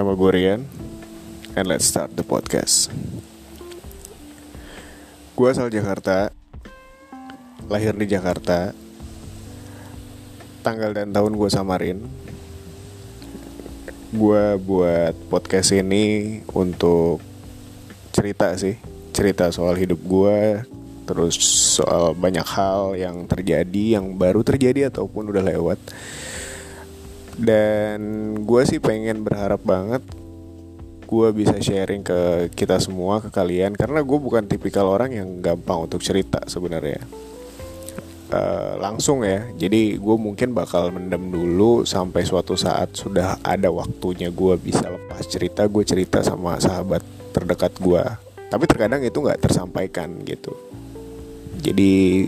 Nama gue Rian And let's start the podcast. Gue asal Jakarta Lahir di Jakarta. Tanggal dan tahun gue samarin. Gue buat podcast ini untuk cerita sih Cerita soal hidup gue Terus soal banyak hal yang terjadi Yang baru terjadi ataupun udah lewat dan gue sih pengen berharap banget gue bisa sharing ke kita semua ke kalian. Karena gue bukan tipikal orang yang gampang untuk cerita sebenarnya. Uh, langsung ya. Jadi gue mungkin bakal mendem dulu sampai suatu saat sudah ada waktunya gue bisa lepas cerita. Gue cerita sama sahabat terdekat gue tapi terkadang itu nggak tersampaikan gitu. Jadi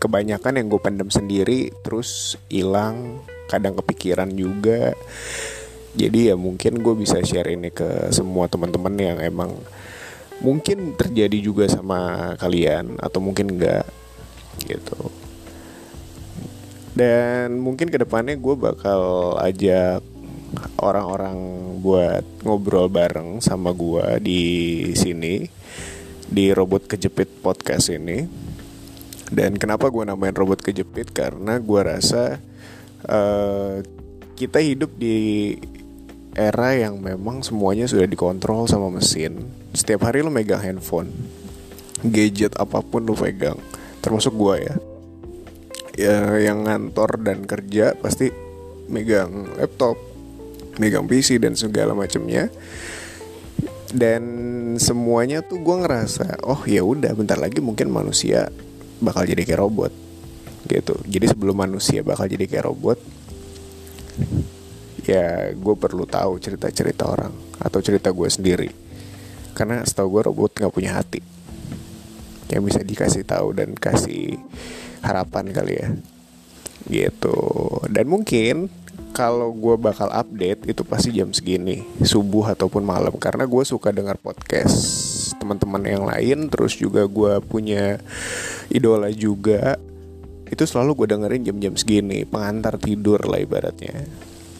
kebanyakan yang gue pendem sendiri terus hilang kadang kepikiran juga. Jadi ya mungkin gue bisa share ini ke semua teman-teman yang emang mungkin terjadi juga sama kalian atau mungkin enggak gitu. Dan mungkin ke depannya gue bakal ajak orang-orang buat ngobrol bareng sama gue di sini di robot kejepit podcast ini. Dan kenapa gue namain robot kejepit? Karena gue rasa uh, kita hidup di era yang memang semuanya sudah dikontrol sama mesin. Setiap hari lo megang handphone, gadget apa pun lo pegang, termasuk gue ya. Ya yang ngantor dan kerja pasti megang laptop, megang PC dan segala macamnya. Dan semuanya tuh gue ngerasa, oh ya udah bentar lagi mungkin manusia bakal jadi kayak robot gitu. Jadi sebelum manusia bakal jadi kayak robot ya gue perlu tahu cerita-cerita orang atau cerita gue sendiri. Karena setahu gue robot nggak punya hati. Yang bisa dikasih tahu dan kasih harapan kali ya. Gitu. Dan mungkin kalau gue bakal update itu pasti jam segini subuh ataupun malam. Karena gue suka dengar podcast teman-teman yang lain terus juga gue punya idola juga itu selalu gue dengerin jam-jam segini pengantar tidur lah ibaratnya.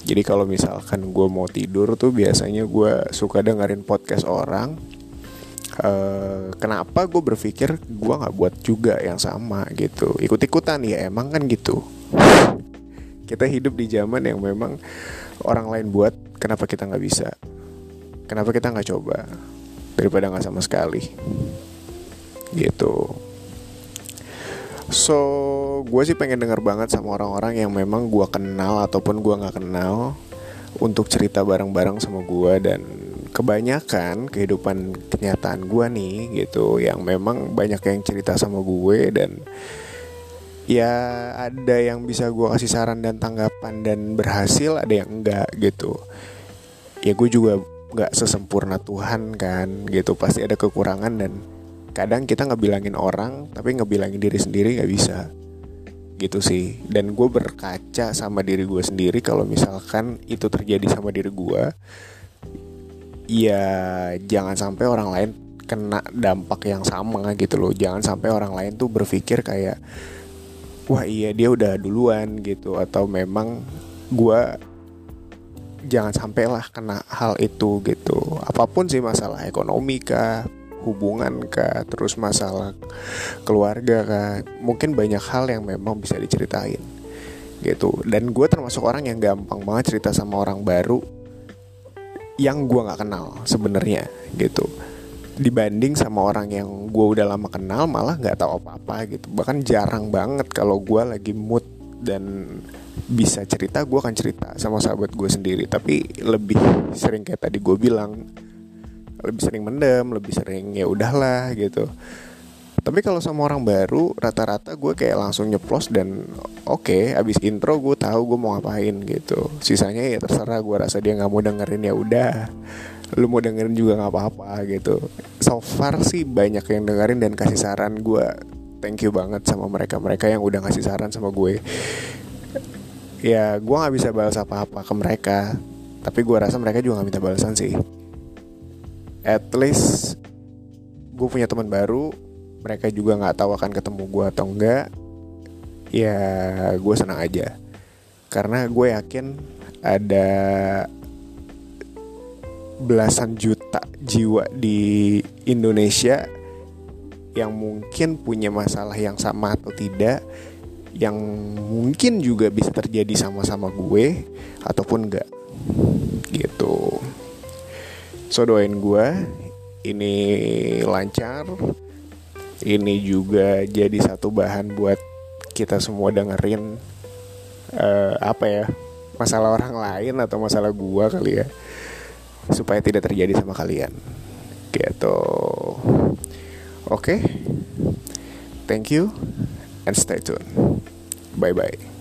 Jadi kalau misalkan gue mau tidur tuh biasanya gue suka dengerin podcast orang. Uh, kenapa gue berpikir gue nggak buat juga yang sama gitu? Ikut-ikutan ya emang kan gitu. Kita hidup di zaman yang memang orang lain buat kenapa kita nggak bisa? Kenapa kita nggak coba? Daripada nggak sama sekali. Gitu So gue sih pengen denger banget sama orang-orang yang memang gue kenal ataupun gue nggak kenal untuk cerita bareng-bareng sama gue dan kebanyakan kehidupan kenyataan gue nih gitu yang memang banyak yang cerita sama gue dan ya ada yang bisa gue kasih saran dan tanggapan dan berhasil ada yang enggak gitu. Ya gue juga nggak sesempurna Tuhan kan gitu pasti ada kekurangan dan kadang kita ngebilangin orang tapi ngebilangin diri sendiri nggak bisa. Gitu sih. Dan gue berkaca sama diri gue sendiri kalau misalkan itu terjadi sama diri gue ya jangan sampai orang lain kena dampak yang sama gitu loh. Jangan sampai orang lain tuh berpikir kayak wah iya dia udah duluan gitu. Atau memang gue jangan sampailah kena hal itu gitu. Apa pun sih masalah ekonomi kah hubungan kah, terus masalah keluarga kah, mungkin banyak hal yang memang bisa diceritain gitu. Dan gue termasuk orang yang gampang banget cerita sama orang baru yang gue nggak kenal sebenarnya gitu. Dibanding sama orang yang gue udah lama kenal malah nggak tahu apa-apa gitu. Bahkan jarang banget kalau gue lagi mood dan bisa cerita gue akan cerita sama sahabat gue sendiri tapi lebih sering kayak tadi gue bilang lebih sering mendem lebih sering ya udahlah gitu. Tapi kalau sama orang baru rata-rata gue kayak langsung nyeplos dan oke okay, abis intro gue tahu gue mau ngapain gitu. Sisanya ya terserah gue rasa dia nggak mau dengerin ya udah. Lu mau dengerin juga nggak apa-apa gitu. So far sih banyak yang dengerin dan kasih saran gue. Thank you banget sama mereka mereka yang udah ngasih saran sama gue. Ya gue nggak bisa balas apa-apa ke mereka. Tapi gue rasa mereka juga nggak minta balasan sih at least gue punya teman baru mereka juga nggak tahu akan ketemu gue atau enggak ya gue senang aja. Karena gue yakin ada belasan juta jiwa di Indonesia yang mungkin punya masalah yang sama atau tidak yang mungkin juga bisa terjadi sama-sama gue ataupun enggak. Gitu so doain gue ini lancar. Ini juga jadi satu bahan buat kita semua dengerin uh, apa ya masalah orang lain atau masalah gua kali ya supaya tidak terjadi sama kalian. Gitu. Oke. Okay. thank you and stay tuned. Bye bye